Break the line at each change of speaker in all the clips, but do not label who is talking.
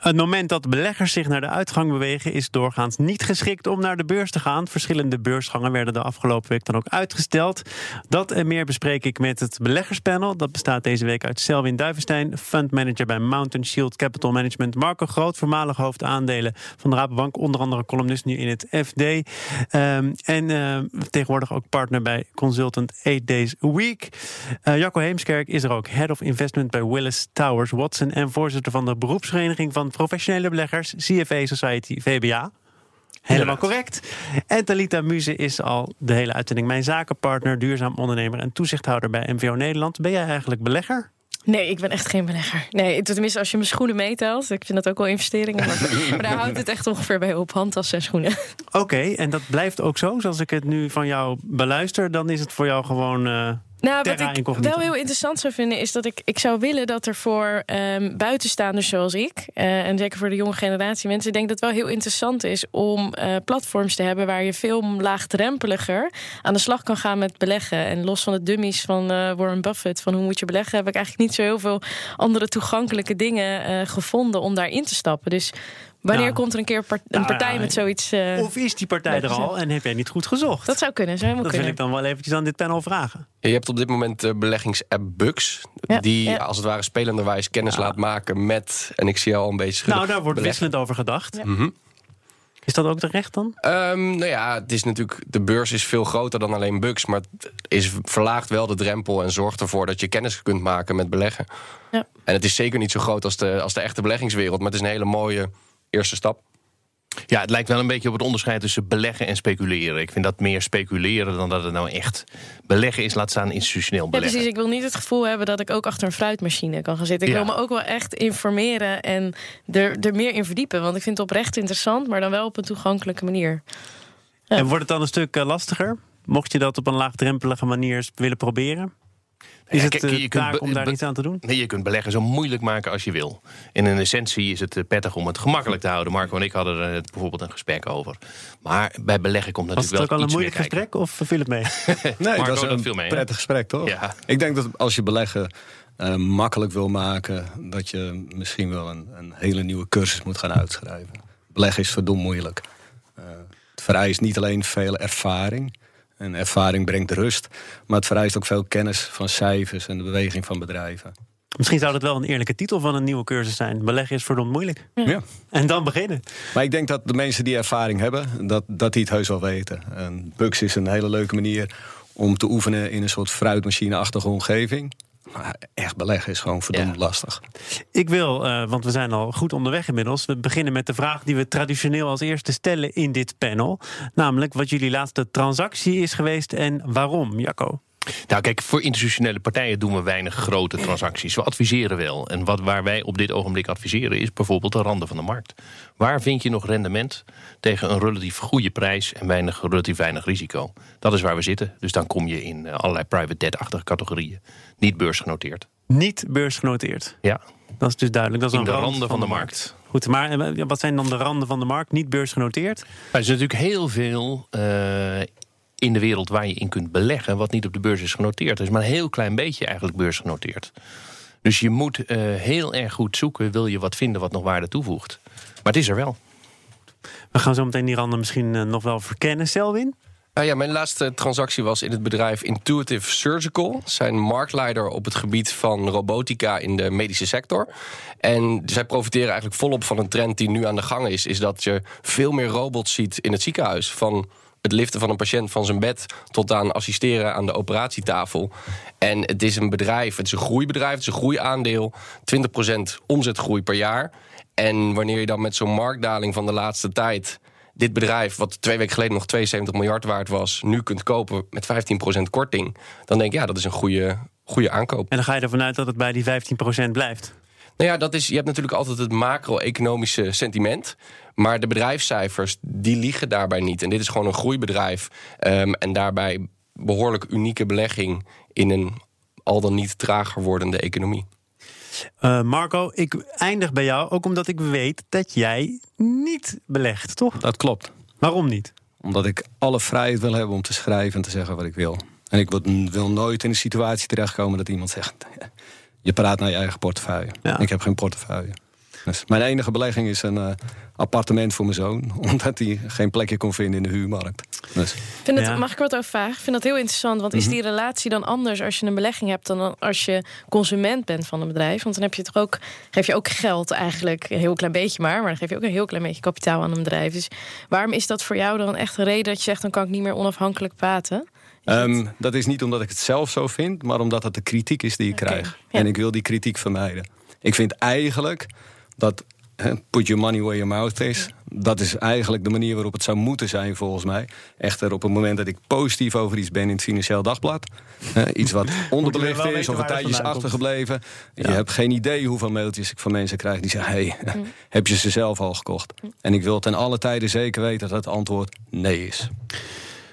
Het moment dat beleggers zich naar de uitgang bewegen is doorgaans niet geschikt om naar de beurs te gaan. Verschillende beursgangen werden de afgelopen week dan ook uitgesteld. Dat en meer bespreek ik met het beleggerspanel. Dat bestaat deze week uit Selwin Duivenstein, fundmanager bij Mountain Shield Capital Management. Marco Groot, voormalig hoofd aandelen van de Rabobank, onder andere columnist nu in het FD. Ehm, en uh, tegenwoordig ook partner bij consultant 8 Days a Week. Uh, Jacco Heemskerk is er ook, head of investment bij Willis Towers Watson en voorzitter van de beroepsvereniging van professionele beleggers, CFA Society, VBA. Helemaal correct. En Talita Muze is al de hele uitzending mijn zakenpartner, duurzaam ondernemer en toezichthouder bij MVO Nederland. Ben jij eigenlijk belegger?
Nee, ik ben echt geen belegger. Nee, tenminste als je mijn schoenen meetelt. Ik vind dat ook wel investeringen. Maar, maar daar houdt het echt ongeveer bij op. Handtassen en schoenen.
Oké, en dat blijft ook zo? Zoals ik het nu van jou beluister, dan is het voor jou gewoon... Uh...
Nou, wat ik wel heel interessant zou vinden, is dat ik, ik zou willen dat er voor um, buitenstaanders zoals ik, uh, en zeker voor de jonge generatie mensen, ik denk dat het wel heel interessant is om uh, platforms te hebben waar je veel laagdrempeliger aan de slag kan gaan met beleggen. En los van de dummies van uh, Warren Buffett, van hoe moet je beleggen, heb ik eigenlijk niet zo heel veel andere toegankelijke dingen gevonden om daarin te stappen. Dus Wanneer nou, komt er een keer een nou, partij met zoiets? Uh,
of is die partij er al en heb jij niet goed gezocht?
Dat zou kunnen, zou helemaal
dat
kunnen.
wil ik dan wel eventjes aan dit panel vragen.
Je hebt op dit moment de beleggingsapp Bux. die als het ware spelenderwijs kennis laat maken met... en ik zie al een beetje...
Nou, daar wordt wisselend over gedacht.
Mm -hmm.
Is dat ook terecht dan?
Um, nou ja, het is natuurlijk, de beurs is veel groter dan alleen Bux. Maar het is, verlaagt wel de drempel en zorgt ervoor dat je kennis kunt maken met beleggen. Ja. En het is zeker niet zo groot als de, als de echte beleggingswereld. Maar het is een hele mooie eerste stap.
Ja, het lijkt wel een beetje op het onderscheid tussen beleggen en speculeren. Ik vind dat meer speculeren dan dat het nou echt beleggen is, laat staan institutioneel beleggen.
Ja, precies. Ik wil niet het gevoel hebben dat ik ook achter een fruitmachine kan gaan zitten. Ik wil me ook wel echt informeren en er, er meer in verdiepen. Want ik vind het oprecht interessant, maar dan wel op een toegankelijke manier.
Ja. En wordt het dan een stuk eh, lastiger? Mocht je dat op een laagdrempelige manier willen proberen? Is het je kunt om daar iets aan te doen?
Nee, je kunt beleggen zo moeilijk maken als je wil. En in essentie is het eh, prettig om het gemakkelijk te houden. Marco en ik hadden er bijvoorbeeld een gesprek over. Maar bij beleggen komt natuurlijk wel
Was het ook al een moeilijk gesprek of viel het mee?
nee, Marco, dat is een mee, prettig gesprek, toch? Ja. Ik denk dat als je beleggen uh, makkelijk wil maken... dat je misschien wel een, een, hele nieuwe cursus moet gaan uitschrijven. Beleggen is verdomd moeilijk. Uh, het vereist niet alleen veel ervaring... En ervaring brengt rust. Maar het vereist ook veel kennis van cijfers en de beweging van bedrijven.
Misschien zou dat wel een eerlijke titel van een nieuwe cursus zijn. Beleggen is verdomd moeilijk. Ja. En dan beginnen.
Maar ik denk dat de mensen die ervaring hebben, dat, dat die het heus wel weten. En Bux is een hele leuke manier om te oefenen in een soort fruitmachine-achtige omgeving. Maar echt beleggen is gewoon verdomd lastig.
Ik wil, uh, want we zijn al goed onderweg inmiddels. We beginnen met de vraag die we traditioneel als eerste stellen in dit panel. Namelijk wat jullie laatste transactie is geweest en waarom, Jacco?
Nou, kijk, voor institutionele partijen doen we weinig grote transacties. We adviseren wel. En wat, waar wij op dit ogenblik adviseren is bijvoorbeeld de randen van de markt. Waar vind je nog rendement tegen een relatief goede prijs en weinig, relatief weinig risico? Dat is waar we zitten. Dus dan kom je in eh, allerlei private debt-achtige categorieën. Niet beursgenoteerd.
Niet beursgenoteerd?
Ja.
Dat is dus duidelijk. Dat is
in de randen van, de, markt.
Goed, maar eh, wat zijn dan de randen van de markt? Niet beursgenoteerd?
Er is natuurlijk heel veel uh, in de wereld waar je in kunt beleggen, wat niet op de beurs is genoteerd. Er is maar een heel klein beetje eigenlijk beursgenoteerd. Dus je moet uh, heel erg goed zoeken, wil je wat vinden wat nog waarde toevoegt. Maar het is er wel.
We gaan zo meteen die randen misschien uh, nog wel verkennen, Selwin.
Uh, ja, mijn laatste transactie was in het bedrijf Intuitive Surgical. Zijn marktleider op het gebied van robotica in de medische sector. En zij profiteren eigenlijk volop van een trend die nu aan de gang is. Is dat je veel meer robots ziet in het ziekenhuis. Van het liften van een patiënt van zijn bed tot aan assisteren aan de operatietafel. En het is een bedrijf, het is een groeibedrijf, het is een groeiaandeel, 20% omzetgroei per jaar. En wanneer je dan met zo'n marktdaling van de laatste tijd dit bedrijf, wat twee weken geleden nog 72 miljard waard was, nu kunt kopen met 15% korting, dan denk ik ja, dat is een goede, goede aankoop.
En dan ga je ervan uit dat het bij die 15% blijft.
Nou ja, dat is, je hebt natuurlijk altijd het macro-economische sentiment. Maar de bedrijfscijfers, die liegen daarbij niet. En dit is gewoon een groeibedrijf. Um, en daarbij behoorlijk unieke belegging in een al dan niet trager wordende economie.
Uh, Marco, ik eindig bij jou, ook omdat ik weet dat jij niet belegt, toch?
Dat klopt.
Waarom niet?
Omdat ik alle vrijheid wil hebben om te schrijven en te zeggen wat ik wil. En ik wil nooit in een situatie terechtkomen dat iemand zegt: je praat naar je eigen portefeuille. Ik heb geen portefeuille. Dus mijn enige belegging is een uh, appartement voor mijn zoon. Omdat hij geen plekje kon vinden in de huurmarkt. Dus.
Vind het, Mag ik wat over vragen? Ik vind dat heel interessant. Want is mhm. die relatie dan anders als je een belegging hebt... dan als je consument bent van een bedrijf? Want dan heb je toch ook, geef je ook geld eigenlijk. Een heel klein beetje maar. Maar dan geef je ook een heel klein beetje kapitaal aan een bedrijf. Dus waarom is dat voor jou dan echt een reden dat je zegt... dan kan ik niet meer onafhankelijk praten?
Um, dat is niet omdat ik het zelf zo vind, maar omdat het de kritiek is die ik krijg. En ik wil die kritiek vermijden. Ik vind eigenlijk dat put your money where your mouth is. Dat is eigenlijk de manier waarop het zou moeten zijn, volgens mij. Echter, op het moment dat ik positief over iets ben in het Financieel Dagblad... iets wat onderbelicht is of een tijdje is achtergebleven... je hebt geen idee hoeveel mailtjes ik van mensen krijg die zeggen... hey, mm. heb je ze zelf al gekocht? Mm. En ik wil ten alle tijden zeker weten dat het antwoord nee is.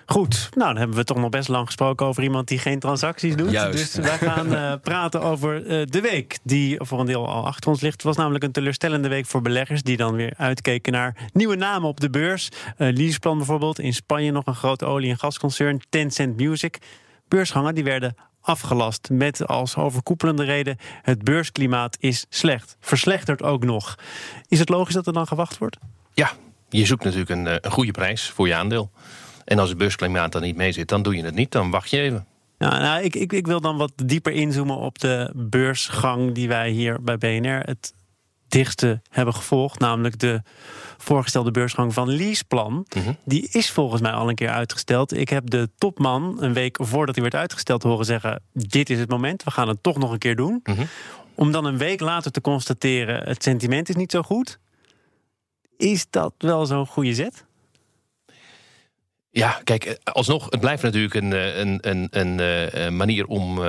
Goed, nou dan hebben we toch nog best lang gesproken over iemand die geen transacties doet.
Juist.
Dus wij gaan uh, praten over uh, de week die voor een deel al achter ons ligt. Het was namelijk een teleurstellende week voor beleggers die dan weer uitkeken naar nieuwe namen op de beurs. Uh, Leaseplan bijvoorbeeld, in Spanje nog een groot olie- en gasconcern, Tencent Music. Beursgangen die werden afgelast met als overkoepelende reden het beursklimaat is slecht. Verslechtert ook nog. Is het logisch dat er dan gewacht wordt?
Ja, je zoekt natuurlijk een, een goede prijs voor je aandeel. En als het beursklimaat dan niet mee zit, dan doe je het niet. Dan wacht je even.
Ja, nou, ik, ik, ik wil dan wat dieper inzoomen op de beursgang die wij hier bij BNR het dichtste hebben gevolgd. Namelijk de voorgestelde beursgang van Leaseplan. Mhm. Die is volgens mij al een keer uitgesteld. Ik heb de topman een week voordat hij werd uitgesteld horen zeggen... dit is het moment, we gaan het toch nog een keer doen. Mhm. Om dan een week later te constateren... het sentiment is niet zo goed. Is dat wel zo'n goede zet?
Ja, kijk, eh, alsnog, het blijft natuurlijk een, eh, een, een, een, eh, manier om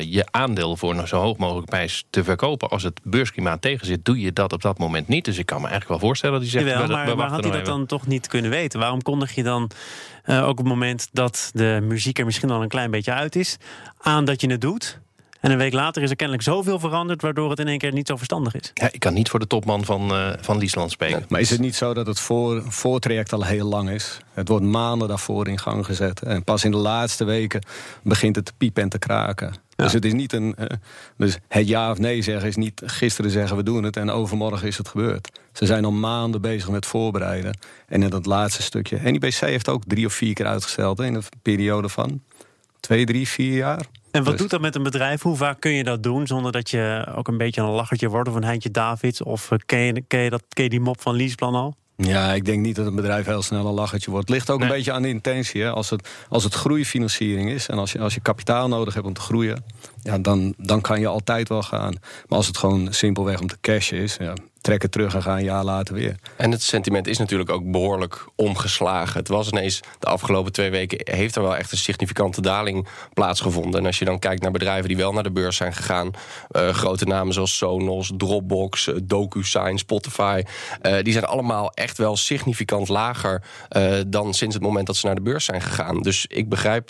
je aandeel voor een zo hoog mogelijk prijs te verkopen. Als het beursklimaat tegenzit, doe je dat op dat moment niet. Dus ik kan me eigenlijk wel voorstellen dat hij zegt...
Jawel, maar, maar had hij dat dan toch niet kunnen weten? Waarom kondig je dan ook op het moment dat de muziek er misschien al een klein beetje uit is... aan dat je het doet... En een week later is er kennelijk zoveel veranderd... waardoor het in één keer niet zo verstandig is.
Ja, ik kan niet voor de topman van, uh, van Liesland spreken.
maar is het niet zo dat het voor, voortraject al heel lang is? Het wordt maanden daarvoor in gang gezet. En pas in de laatste weken begint het te piepen en te kraken. Dus het is niet een. Uh, dus het ja of nee zeggen is niet gisteren zeggen we doen het en overmorgen is het gebeurd. Ze zijn al maanden bezig met voorbereiden. En in dat laatste stukje. NIBC heeft ook drie of vier keer uitgesteld in een periode van twee, drie, vier jaar.
En wat dus- doet dat met een bedrijf? Hoe vaak kun je dat doen zonder dat je ook een beetje een lachertje wordt of een Heintje Davids? Of eh, ken je, ken je, dat, ken je die mop van Leaseplan al?
Ja, ik denk niet dat een bedrijf heel snel een lachertje wordt. Het ligt ook een beetje aan de intentie. Hè? Als, het, als het groeifinanciering is en als je, als je kapitaal nodig hebt om te groeien, ja, dan, dan kan je altijd wel gaan. Maar als het gewoon simpelweg om te cashen is, ja, trekken terug en gaan een jaar later weer.
En het sentiment is natuurlijk ook behoorlijk omgeslagen. Het was ineens de afgelopen twee weken... heeft er wel echt een significante daling plaatsgevonden. En als je dan kijkt naar bedrijven die wel naar de beurs zijn gegaan... Uh, grote namen zoals Sonos, Dropbox, uh, DocuSign, Spotify... Uh, die zijn allemaal echt wel significant lager... dan sinds het moment dat ze naar de beurs zijn gegaan. Dus ik begrijp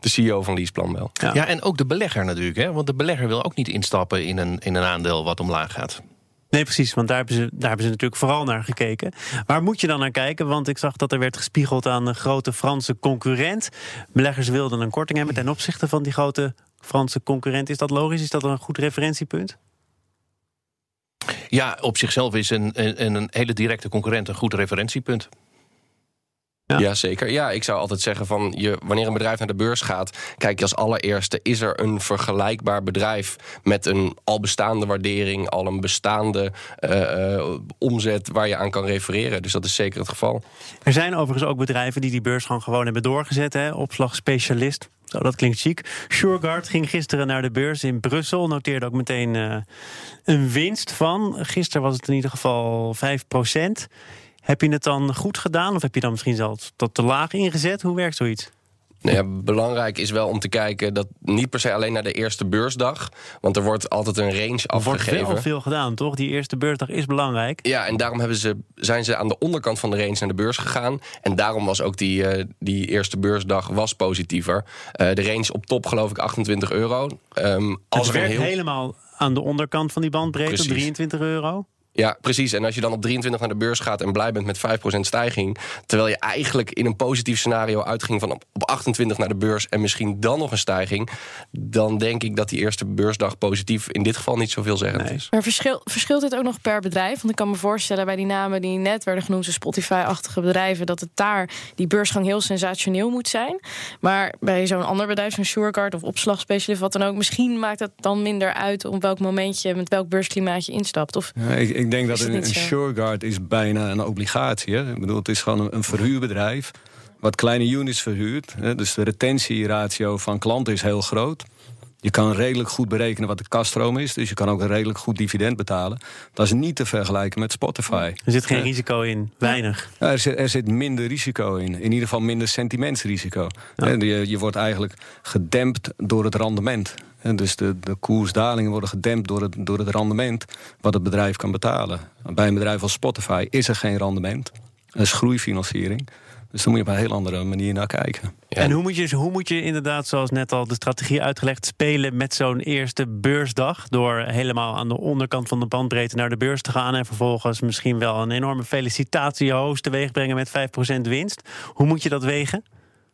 de CEO van Leaseplan wel.
Ja. ja, en ook de belegger natuurlijk. Hè? Want de belegger wil ook niet instappen in een, in een aandeel wat omlaag gaat.
Nee, precies, want daar hebben, ze, daar hebben ze natuurlijk vooral naar gekeken. Waar moet je dan naar kijken? Want ik zag dat er werd gespiegeld aan een grote Franse concurrent. Beleggers wilden een korting hebben ten opzichte van die grote Franse concurrent. Is dat logisch? Is dat een goed referentiepunt?
Ja, op zichzelf is een, een, een hele directe concurrent een goed referentiepunt.
Ja. zeker. Ja, ik zou altijd zeggen van je, wanneer een bedrijf naar de beurs gaat, kijk je als allereerste, is er een vergelijkbaar bedrijf met een al bestaande waardering, al een bestaande uh, uh, omzet waar je aan kan refereren. Dus dat is zeker het geval.
Er zijn overigens ook bedrijven die die beursgang gewoon hebben doorgezet. Hè? Opslagspecialist. Dat klinkt chic. Sureguard ging gisteren naar de beurs in Brussel. Noteerde ook meteen uh, een winst van. Gisteren was het in ieder geval 5 procent. Heb je het dan goed gedaan of heb je dan misschien zelfs tot te laag ingezet? Hoe werkt zoiets?
Nou ja, belangrijk is wel om te kijken dat niet per se alleen naar de eerste beursdag. Want er wordt altijd een range afgegeven.
Er wordt wel veel gedaan, toch? Die eerste beursdag is belangrijk.
Ja, en daarom hebben ze, zijn ze aan de onderkant van de range naar de beurs gegaan. En daarom was ook die, uh, die eerste beursdag was positiever. Uh, de range op top geloof ik 28 euro.
Um, als het werkt heel... helemaal aan de onderkant van die bandbreedte, Precies. 23 euro.
Ja, precies. En als je dan op 23 naar de beurs gaat en blij bent met 5% stijging, terwijl je eigenlijk in een positief scenario uitging van op 28 naar de beurs en misschien dan nog een stijging, dan denk ik dat die eerste beursdag positief in dit geval niet zoveel zeggend nee. is.
Maar verschil, verschilt dit ook nog per bedrijf? Want ik kan me voorstellen bij die namen die net werden genoemd, de Spotify-achtige bedrijven, dat het daar die beursgang heel sensationeel moet zijn. Maar bij zo'n ander bedrijf, zo'n Surecard of opslagspecialist, wat dan ook, misschien maakt het dan minder uit op welk moment je met welk beursklimaat je instapt. Of
ja, ik, ik denk dat een, een SureGuard is bijna een obligatie. Hè? Ik bedoel, het is gewoon een, verhuurbedrijf wat kleine units verhuurt. Hè? Dus de retentieratio van klanten is heel groot. Je kan redelijk goed berekenen wat de kaststroom is. Dus je kan ook een redelijk goed dividend betalen. Dat is niet te vergelijken met Spotify.
Er zit geen risico in, weinig.
er, zit, er, zit, minder risico in. In ieder geval minder sentimentsrisico. Je, je wordt eigenlijk gedempt door het rendement. En dus de, de koersdalingen worden gedempt door het, door het rendement wat het bedrijf kan betalen. Bij een bedrijf als Spotify is er geen rendement. Er is groeifinanciering. Dus daar moet je op een heel andere manier naar kijken.
En hoe moet, je, hoe moet je inderdaad, zoals net al de strategie uitgelegd, spelen met zo'n eerste beursdag? Door helemaal aan de onderkant van de bandbreedte naar de beurs te gaan en vervolgens misschien wel een enorme felicitatie hoogst teweeg brengen met 5% winst. Hoe moet je dat wegen?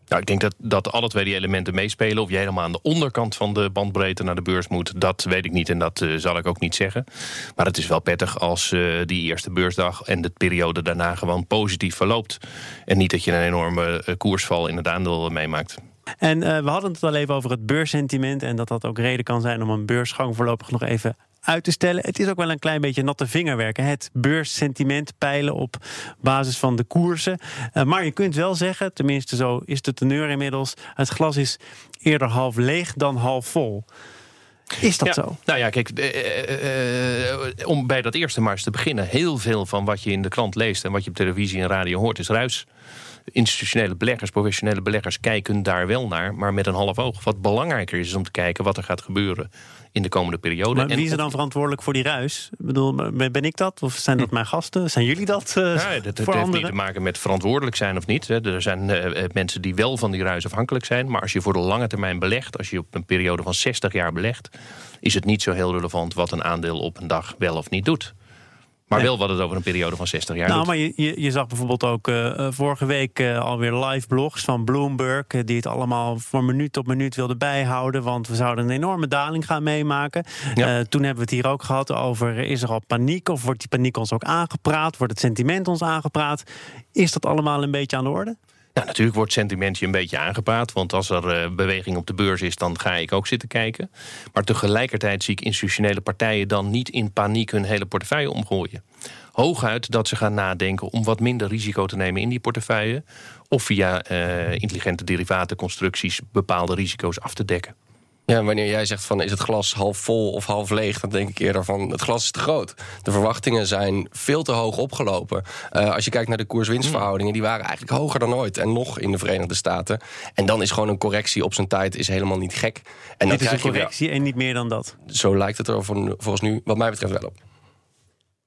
Nou, ik denk dat, dat alle twee die elementen meespelen. Of je helemaal aan de onderkant van de bandbreedte naar de beurs moet, dat weet ik niet en dat uh, zal ik ook niet zeggen. Maar het is wel prettig als uh, die eerste beursdag en de periode daarna gewoon positief verloopt. En niet dat je een enorme uh, koersval in het aandeel meemaakt.
En we hadden het al even over het beurssentiment en dat dat ook reden kan zijn om een beursgang voorlopig nog even uit te stellen. Het is ook wel een klein beetje natte vingerwerken. Het beurssentiment peilen op basis van de koersen. Uh, maar je kunt wel zeggen, tenminste zo is de teneur inmiddels... het glas is eerder half leeg dan half vol. Is dat zo?
Nou ja, kijk, eh, eh, om bij dat eerste maar eens te beginnen. Heel veel van wat je in de krant leest en wat je op televisie en radio hoort is ruis institutionele beleggers, professionele beleggers kijken daar wel naar, maar met een half oog. Wat belangrijker is, is om te kijken wat er gaat gebeuren in de komende periode.
Maar wie is er dan verantwoordelijk voor die ruis? Ik bedoel, ben ik dat? Of zijn dat hm. mijn gasten? Zijn jullie dat? Uh,
ja, dat, heeft niet te maken met verantwoordelijk zijn of niet. Er zijn uh, mensen die wel van die ruis afhankelijk zijn. Maar als je voor de lange termijn belegt, als je op een periode van 60 jaar belegt, is het niet zo heel relevant wat een aandeel op een dag wel of niet doet. Maar wel wat het over een periode van 60 jaar
nou, Maar je, je, je, zag bijvoorbeeld ook uh, vorige week uh, alweer live blogs van Bloomberg... die het allemaal voor minuut op minuut wilden bijhouden... want we zouden een enorme daling gaan meemaken. Ja. toen hebben we het hier ook gehad over... is er al paniek of wordt die paniek ons ook aangepraat? Wordt het sentiment ons aangepraat? Is dat allemaal een beetje aan de orde?
Nou, natuurlijk wordt sentimentje een beetje aangepraat. Want als er uh, beweging op de beurs is, dan ga ik ook zitten kijken. Maar tegelijkertijd zie ik institutionele partijen dan niet in paniek hun hele portefeuille omgooien. Hooguit dat ze gaan nadenken om wat minder risico te nemen in die portefeuille. Of via uh, intelligente derivatenconstructies bepaalde risico's af te dekken.
Ja, wanneer jij zegt van is het glas half vol of half leeg, dan denk ik eerder van het glas is te groot. De verwachtingen zijn veel te hoog opgelopen. Uh, als je kijkt naar de koers-winstverhoudingen, die waren eigenlijk hoger dan ooit. En nog in de Verenigde Staten. En dan is gewoon een correctie op zijn tijd is helemaal niet gek.
En Dit is een correctie en niet meer dan dat.
Zo lijkt het er volgens nu, wat mij betreft, wel op.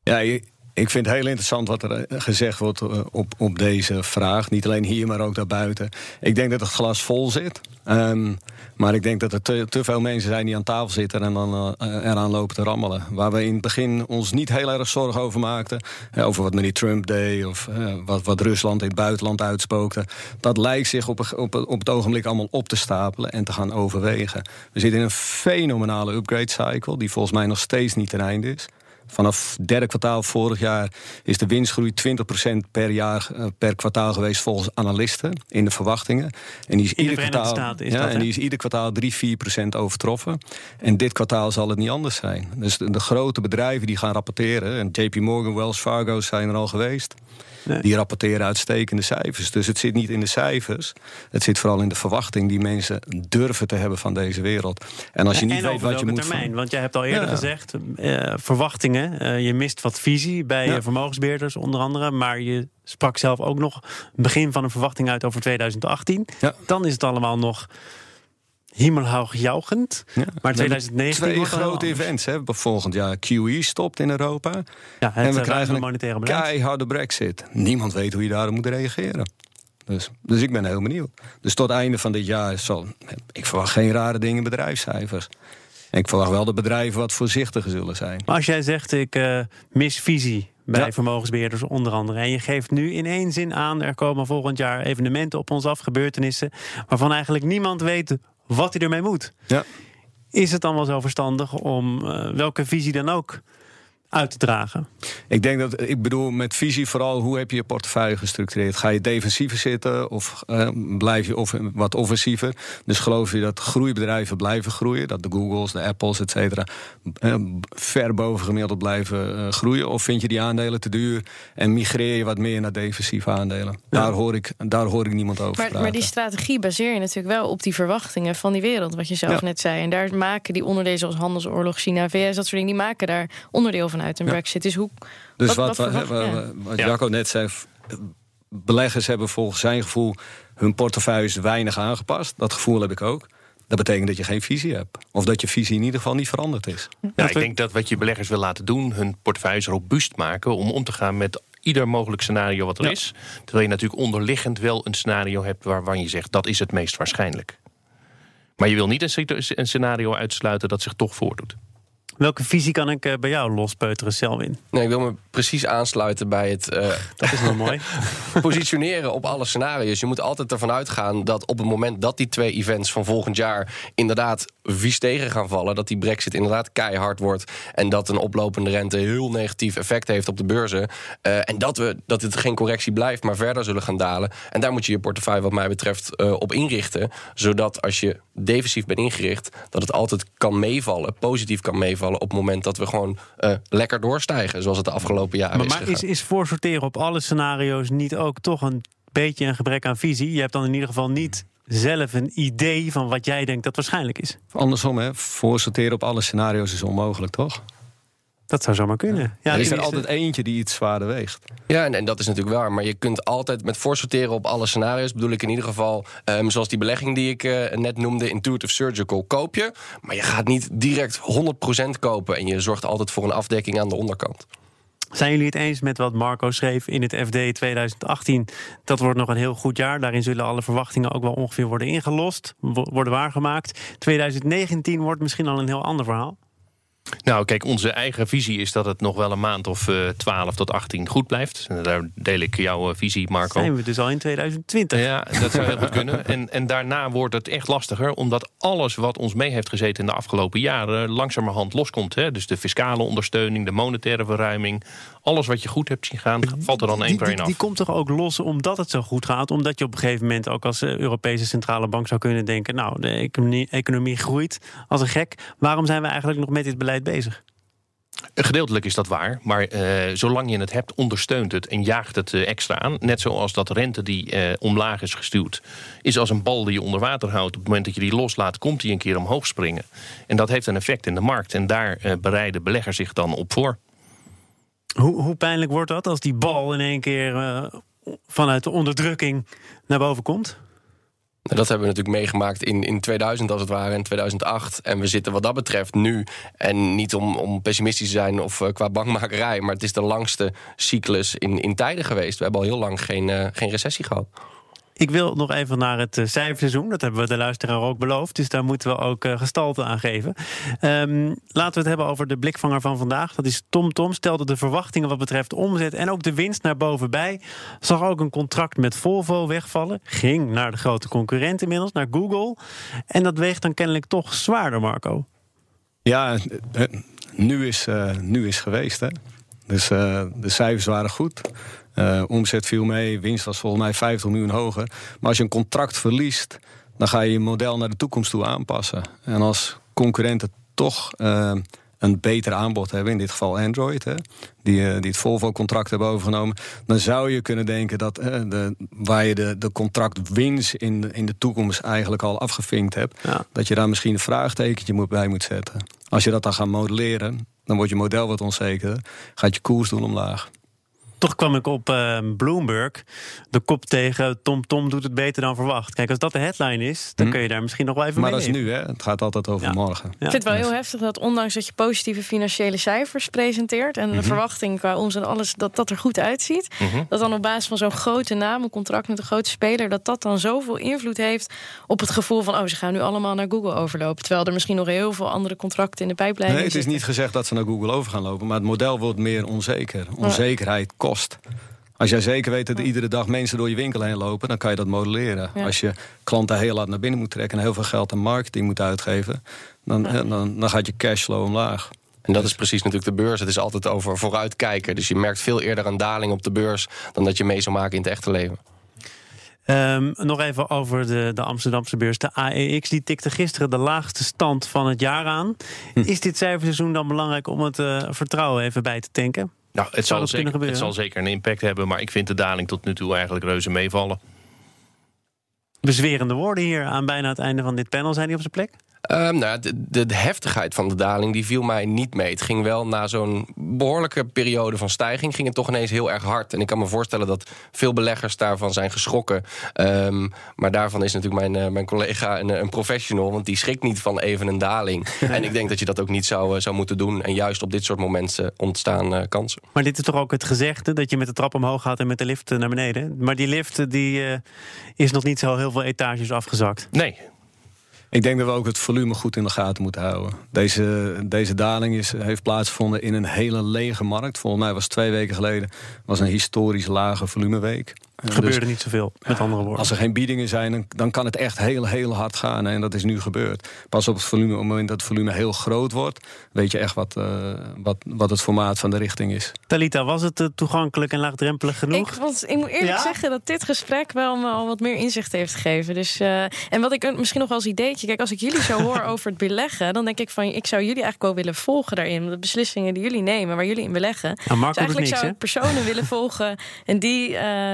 Ja, ik vind het heel interessant wat er eh, gezegd wordt eh, op, op deze vraag. Niet alleen hier, maar ook daarbuiten. Ik denk dat het glas vol zit. Um, maar ik denk dat er te, te, veel mensen zijn die aan tafel zitten en dan uh, eraan lopen te rammelen. Waar we in het begin ons niet heel erg zorgen over maakten. over wat meneer Trump deed of wat, wat Rusland in het buitenland uitspookte. Dat lijkt zich op, op, op het ogenblik allemaal op te stapelen en te gaan overwegen. We zitten in een fenomenale upgrade cycle die volgens mij nog steeds niet ten einde is. Vanaf derde kwartaal vorig jaar is de winstgroei 20% per jaar eh, per kwartaal geweest volgens analisten in de verwachtingen.
En die is ieder kwartaal, is
ja, en die is ieder kwartaal 3, 4% overtroffen. En dit kwartaal zal het niet anders zijn. Dus de, grote bedrijven die gaan rapporteren, en JP Morgan, Wells Fargo zijn er al geweest. Die rapporteren uitstekende cijfers. Dus het zit niet in de cijfers. Het zit vooral in de verwachting die mensen durven te hebben van deze wereld.
En als je niet weet wat je moet. Termijn, want jij hebt al eerder gezegd: uh, verwachtingen verwachtingen. je mist wat visie bij ja. vermogensbeheerders onder andere. Maar je sprak zelf ook nog begin van een verwachting uit over 2018. Dan is het allemaal nog hemelhoog jouwend. Maar 2019
Twee grote events hè, volgend jaar. QE stopt in Europa.
Ja, en we krijgen een
monetaire keiharde brexit. Niemand weet hoe je daarop moet reageren. Dus, dus ik ben heel benieuwd. Dus tot einde van dit jaar zal... Ik verwacht geen rare dingen in ik verwacht wel dat bedrijven wat voorzichtiger zullen zijn.
Maar als jij zegt, ik uh, mis visie bij vermogensbeheerders onder andere. En je geeft nu in één zin aan... er komen volgend jaar evenementen op ons af, gebeurtenissen... waarvan eigenlijk niemand weet wat hij ermee moet. Ja. Is het dan wel zo verstandig om uh, welke visie dan ook uit te dragen?
Ik denk dat, ik bedoel met visie vooral hoe heb je je portefeuille gestructureerd? Ga je defensiever zitten of uh, blijf je of, wat offensiever? Dus geloof je dat groeibedrijven blijven groeien? Dat de Googles, de Apples, et cetera, uh, ver boven gemiddeld blijven uh, groeien? Of vind je die aandelen te duur en migreer je wat meer naar defensieve aandelen? Daar, hoor ik, daar hoor ik niemand over
maar, maar, die strategie baseer je natuurlijk wel op die verwachtingen van die wereld, wat je zelf net zei. En daar maken die onderdelen zoals handelsoorlog, China, VS, dat soort dingen, die maken daar onderdeel van uit een brexit. Dus hoe.
Dus wat, wat, wat, Jacco net zei. Beleggers hebben volgens zijn gevoel hun portefeuilles weinig aangepast. Dat gevoel heb ik ook. Dat betekent dat je geen visie hebt. Of dat je visie in ieder geval niet veranderd is.
Ja, ik denk dat wat je beleggers wil laten doen, hun portefeuilles robuust maken om om te gaan met ieder mogelijk scenario wat er is. Terwijl je natuurlijk onderliggend wel een scenario hebt waarvan je zegt dat is het meest waarschijnlijk. Maar je wil niet een scenario uitsluiten dat zich toch voordoet.
Welke visie kan ik eh, bij jou lospeuteren, Selwin?
Nee, ik wil me precies aansluiten bij het... Uh,
dat is wel mooi.
positioneren op alle scenario's. Je moet altijd ervan uitgaan dat op het moment dat die twee events van volgend jaar... inderdaad vies tegen gaan vallen, dat die brexit inderdaad keihard wordt... en dat een oplopende rente heel negatief effect heeft op de beurzen... Uh, en dat, we, dat het geen correctie blijft, maar verder zullen gaan dalen. En daar moet je je portefeuille wat mij betreft op inrichten... zodat als je defensief bent ingericht... dat het altijd kan meevallen, positief kan meevallen op het moment dat we gewoon uh, lekker doorstijgen, zoals het de afgelopen jaren
maar,
is.
Maar is, is voorsorteren op alle scenario's niet ook toch een beetje een gebrek aan visie? Je hebt dan in ieder geval niet zelf een idee van wat jij denkt dat waarschijnlijk is.
Andersom, hè? voorsorteren op alle scenario's is onmogelijk, toch?
Dat zou zomaar kunnen.
Ja, er is er altijd eentje die iets zwaarder weegt.
Ja, en, en, dat is natuurlijk waar. Maar je kunt altijd met voorsorteren op alle scenario's... bedoel ik in ieder geval, um, zoals die belegging die ik uh, net noemde... Intuitive Surgical, koop je. Maar je gaat niet direct 100% kopen... en je zorgt altijd voor een afdekking aan de onderkant.
Zijn jullie het eens met wat Marco schreef in het FD 2018? Dat wordt nog een heel goed jaar. Daarin zullen alle verwachtingen ook wel ongeveer worden ingelost, worden waargemaakt. 2019 wordt misschien al een heel ander verhaal.
Nou, kijk, onze eigen visie is dat het nog wel een maand of uh, eh, 12 tot 18 goed blijft. Daar deel ik jouw eh, visie, Marco.
Zijn we dus al in 2020?
Ja, dat zou heel goed kunnen. En, en daarna wordt het echt lastiger, omdat alles wat ons mee heeft gezeten in de afgelopen jaren langzamerhand loskomt. Hè? Dus de fiscale ondersteuning, de monetaire verruiming, alles wat je goed hebt zien gaan, valt er dan één per één af.
Die komt toch ook los omdat het zo goed gaat? Omdat je op een gegeven moment ook als eh, Europese Centrale Bank zou kunnen denken: Nou, de economie, economie groeit als een gek. Waarom zijn we eigenlijk nog met dit beleid bezig?
Gedeeltelijk is dat waar, maar uh, zolang je het hebt, ondersteunt het en jaagt het uh, extra aan. Net zoals dat rente die uh, omlaag is gestuurd, is als een bal die je onder water houdt. Op het moment dat je die loslaat, komt die een keer omhoog springen. En dat heeft een effect in de markt en daar bereiden beleggers zich dan op voor.
Hoe, hoe pijnlijk wordt dat als die bal in één keer vanuit de onderdrukking naar boven komt?
Dat hebben we natuurlijk meegemaakt in, in 2000 als het ware, in 2008. En we zitten wat dat betreft nu, en niet om, om pessimistisch te zijn of uh, qua bankmakerij... maar het is de langste cyclus in, in tijden geweest. We hebben al heel lang geen, uh, geen recessie gehad.
Ik wil nog even naar het eh, cijferseizoen. Dat hebben we de luisteraar ook beloofd. Dus daar moeten we ook uh, gestalte aan geven. Um, laten we het hebben over de blikvanger van vandaag. Dat is TomTom. Tom. Stelde de verwachtingen wat betreft omzet en ook de winst naar bovenbij. Zag ook een contract met Volvo wegvallen. Ging naar de grote concurrent inmiddels, naar Google. En dat weegt dan kennelijk toch zwaarder, Marco.
Ja, eh, nu is, nu is geweest. Hè? Dus de cijfers waren goed. Uh, omzet viel mee, winst was volgens mij 50 miljoen hoger. Maar als je een contract verliest, dan ga je je model naar de toekomst toe aanpassen. En als concurrenten toch uh, een beter aanbod hebben, in dit geval Android, hè, die, uh, die het Volvo-contract hebben overgenomen, dan zou je kunnen denken dat de, waar je de, de contractwinst in, de, in de toekomst eigenlijk al afgevinkt hebt, dat je daar misschien een vraagtekentje bij moet zetten. Als je dat dan gaat modelleren, dan wordt je model wat onzeker. Gaat je koers doen omlaag.
Toch kwam ik op uh, Bloomberg. De kop tegen Tom Tom doet het beter dan verwacht. Kijk, als dat de headline is, dan hm. kun je daar misschien nog wel even
maar
mee.
Maar dat is nu, hè? Het gaat altijd over morgen.
Ik vind het wel heel heftig dat ondanks dat je positieve financiële cijfers presenteert... en de mhm. verwachting qua ons en alles, dat dat er goed uitziet... Mhm. dat dan op basis van zo'n grote naam, een contract met een grote speler... dat dat dan zoveel invloed heeft op het gevoel van... oh, ze gaan nu allemaal naar Google overlopen. Terwijl er misschien nog heel veel andere contracten in de pijplijn
Nee, het is niet gezegd dat ze naar Google over gaan lopen... maar het model wordt meer onzeker. Onzekerheid kost als jij zeker weet dat er iedere dag mensen door je winkel heen lopen... dan kan je dat modelleren. Als je klanten heel laat naar binnen moet trekken... en heel veel geld aan marketing moet uitgeven... dan, dan, dan gaat je cashflow omlaag.
En dat is precies natuurlijk de beurs. Het is altijd over vooruitkijken. Dus je merkt veel eerder een daling op de beurs... dan dat je mee zou maken in het echte leven.
Um, nog even over de, de Amsterdamse beurs. De AEX die tikte gisteren de laagste stand van het jaar aan. Hm. Is dit cijferseizoen dan belangrijk om het uh, vertrouwen even bij te tanken?
Nou, het zal, zeker, het zal zeker een impact hebben, maar ik vind de daling tot nu toe eigenlijk reuze meevallen.
Bezwerende woorden hier aan bijna het einde van dit panel. Zijn die op zijn plek?
Ehm, nou, de, de, heftigheid van de daling die viel mij niet mee. Het ging wel na zo'n behoorlijke periode van stijging... ging het toch ineens heel erg hard. En ik kan me voorstellen dat veel beleggers daarvan zijn geschrokken. Ehm, maar daarvan is natuurlijk mijn, uh, mijn collega een, een, professional... want die schrikt niet van even een daling. en ik denk dat je dat ook niet zou, uh, zou moeten doen. En juist op dit soort momenten ontstaan uh, kansen.
Maar dit is toch ook het gezegde... dat je met de trap omhoog gaat en met de lift naar beneden? Maar die lift die, is nog niet zo heel veel etages afgezakt.
Nee,
ik denk dat we ook het volume goed in de gaten moeten houden. Deze, deze daling is, heeft plaatsgevonden in een hele lege markt. Volgens mij was twee weken geleden was een historisch lage volumeweek.
Er gebeurde dus, niet zoveel, met andere woorden.
Als er geen biedingen zijn, dan, dan, kan het echt heel, heel hard gaan. En dat is nu gebeurd. Pas op het volume, op het moment dat het volume heel groot wordt... weet je echt wat, uh, wat, wat het formaat van de richting is.
Talita, was het uh, toegankelijk en laagdrempelig genoeg?
Ik, was, ik moet eerlijk zeggen dat dit gesprek wel me al wat meer inzicht heeft gegeven. Dus, uh, en wat ik misschien nog als ideetje... Kijk, als ik jullie zo hoor over het beleggen... dan denk ik van, ik zou jullie eigenlijk wel willen volgen daarin. De beslissingen die jullie nemen, waar jullie in beleggen.
Nou, Marco dus
eigenlijk
niks,
zou ik personen willen volgen... en die,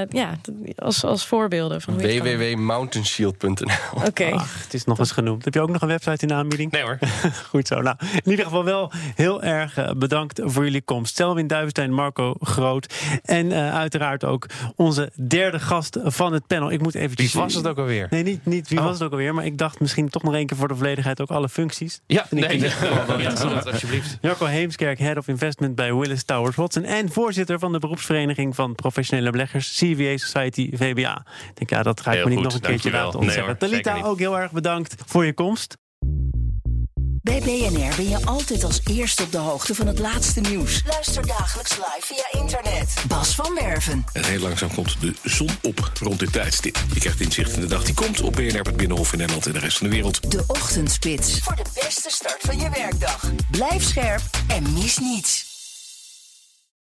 ja, als, als voorbeelden. van
www.mountainshield.nl
Oké.
Het is nog eens genoemd. Heb je ook nog een website in de aanbieding?
Nee hoor.
Goed zo. Nou, in ieder geval wel heel erg eh, bedankt voor jullie komst. Stelwin Duivenstein, Marco Groot. En uh, uiteraard ook onze derde gast van het panel. Ik moet eventjes...
Wie was het ook alweer?
Nee, niet, niet wie oh. was het ook alweer. Maar ik dacht misschien toch nog één keer voor de volledigheid ook alle functies.
Ja, nee. nee. ja, alsjeblieft.
Jacco Heemskerk, Head of Investment bij Willis Towers Watson. En voorzitter van de beroepsvereniging van professionele beleggers, CVA Society VBA. Ik denk, ja, dat ga ik me niet nog een keertje laten ontzeggen. Nee, Talita, ook heel erg bedankt voor je komst.
Bij BNR ben je altijd als eerste op de hoogte van het laatste nieuws. Luister dagelijks live via internet. Bas van Werven.
En heel langzaam komt de zon op rond dit tijdstip. Je krijgt inzicht in de dag die komt op BNR, het Binnenhof in Nederland en de rest van de wereld.
De Ochtendspits. Voor de beste start van je werkdag. Blijf scherp en mis niets.